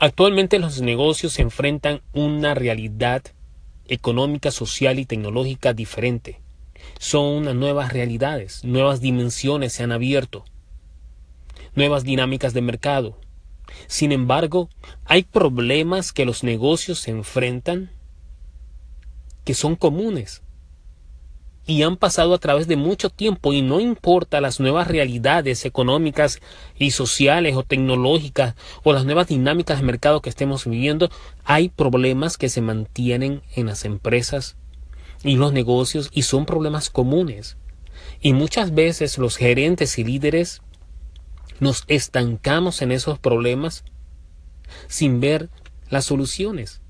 Actualmente los negocios se enfrentan una realidad económica, social y tecnológica diferente. Son unas nuevas realidades, nuevas dimensiones se han abierto, nuevas dinámicas de mercado. Sin embargo, hay problemas que los negocios se enfrentan que son comunes y han pasado a través de mucho tiempo y no importa las nuevas realidades económicas y sociales o tecnológicas o las nuevas dinámicas de mercado que estemos viviendo, hay problemas que se mantienen en las empresas y los negocios y son problemas comunes. Y muchas veces los gerentes y líderes nos estancamos en esos problemas sin ver las soluciones.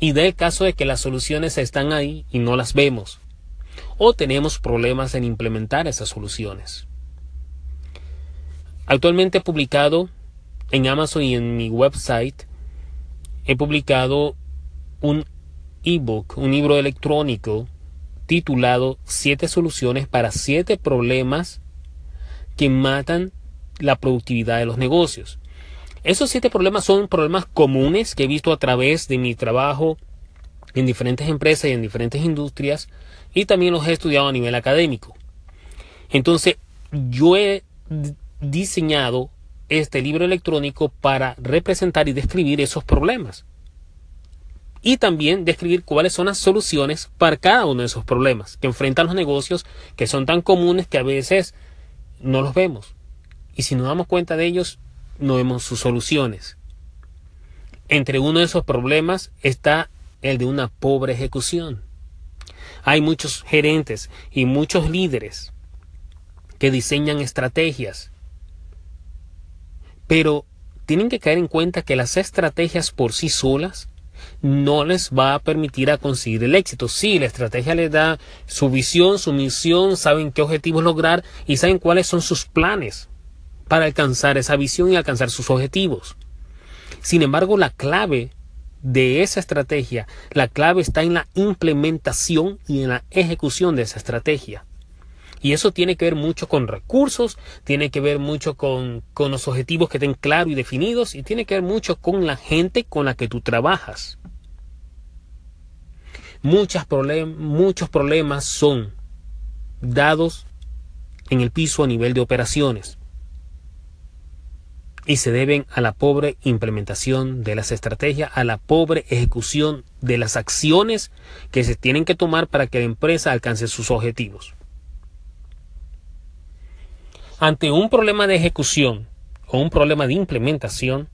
Y da el caso de que las soluciones están ahí y no las vemos o tenemos problemas en implementar esas soluciones. Actualmente he publicado en Amazon y en mi website, he publicado un ebook, un libro electrónico titulado Siete soluciones para siete problemas que matan la productividad de los negocios. Esos siete problemas son problemas comunes que he visto a través de mi trabajo en diferentes empresas y en diferentes industrias y también los he estudiado a nivel académico. Entonces, yo he diseñado este libro electrónico para representar y describir esos problemas. Y también describir cuáles son las soluciones para cada uno de esos problemas que enfrentan los negocios que son tan comunes que a veces no los vemos. Y si nos damos cuenta de ellos, no vemos sus soluciones. Entre uno de esos problemas está el de una pobre ejecución. Hay muchos gerentes y muchos líderes que diseñan estrategias, pero tienen que caer en cuenta que las estrategias por sí solas no les va a permitir a conseguir el éxito. Sí, la estrategia les da su visión, su misión, saben qué objetivos lograr y saben cuáles son sus planes para alcanzar esa visión y alcanzar sus objetivos. Sin embargo, la clave de esa estrategia, la clave está en la implementación y en la ejecución de esa estrategia. Y eso tiene que ver mucho con recursos, tiene que ver mucho con, los objetivos que estén claros y definidos y tiene que ver mucho con la gente con la que tú trabajas. muchos problemas son dados en el piso a nivel de operaciones y se deben a la pobre implementación de las estrategias, a la pobre ejecución de las acciones que se tienen que tomar para que la empresa alcance sus objetivos. Ante un problema de ejecución o un problema de implementación,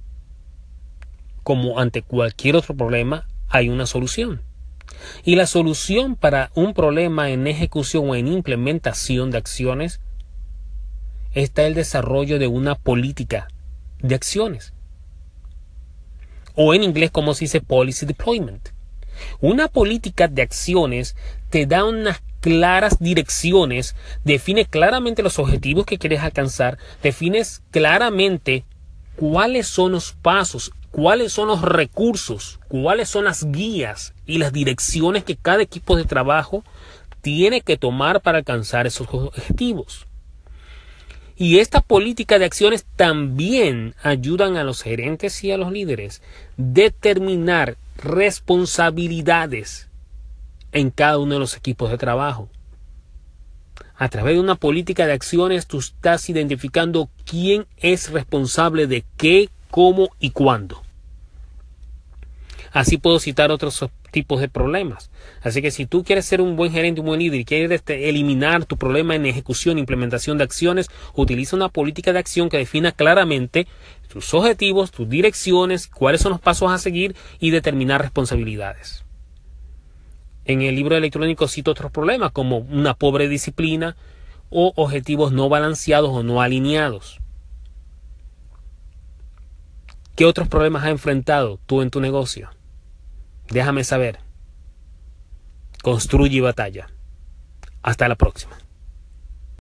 como ante cualquier otro problema, hay una solución. Y la solución para un problema en ejecución o en implementación de acciones está el desarrollo de una política de acciones. O en inglés como se dice policy deployment. Una política de acciones te da unas claras direcciones, define claramente los objetivos que quieres alcanzar, defines claramente cuáles son los pasos, cuáles son los recursos, cuáles son las guías y las direcciones que cada equipo de trabajo tiene que tomar para alcanzar esos objetivos. Y esta política de acciones también ayudan a los gerentes y a los líderes determinar responsabilidades en cada uno de los equipos de trabajo. A través de una política de acciones tú estás identificando quién es responsable de qué, cómo y cuándo. Así puedo citar otros tipos de problemas. Así que si tú quieres ser un buen gerente, un buen líder y quieres este, eliminar tu problema en ejecución e implementación de acciones, utiliza una política de acción que defina claramente tus objetivos, tus direcciones, cuáles son los pasos a seguir y determinar responsabilidades. En el libro electrónico cito otros problemas como una pobre disciplina o objetivos no balanceados o no alineados. ¿Qué otros problemas has enfrentado tú en tu negocio? Déjame saber. Construye batalla. Hasta la próxima.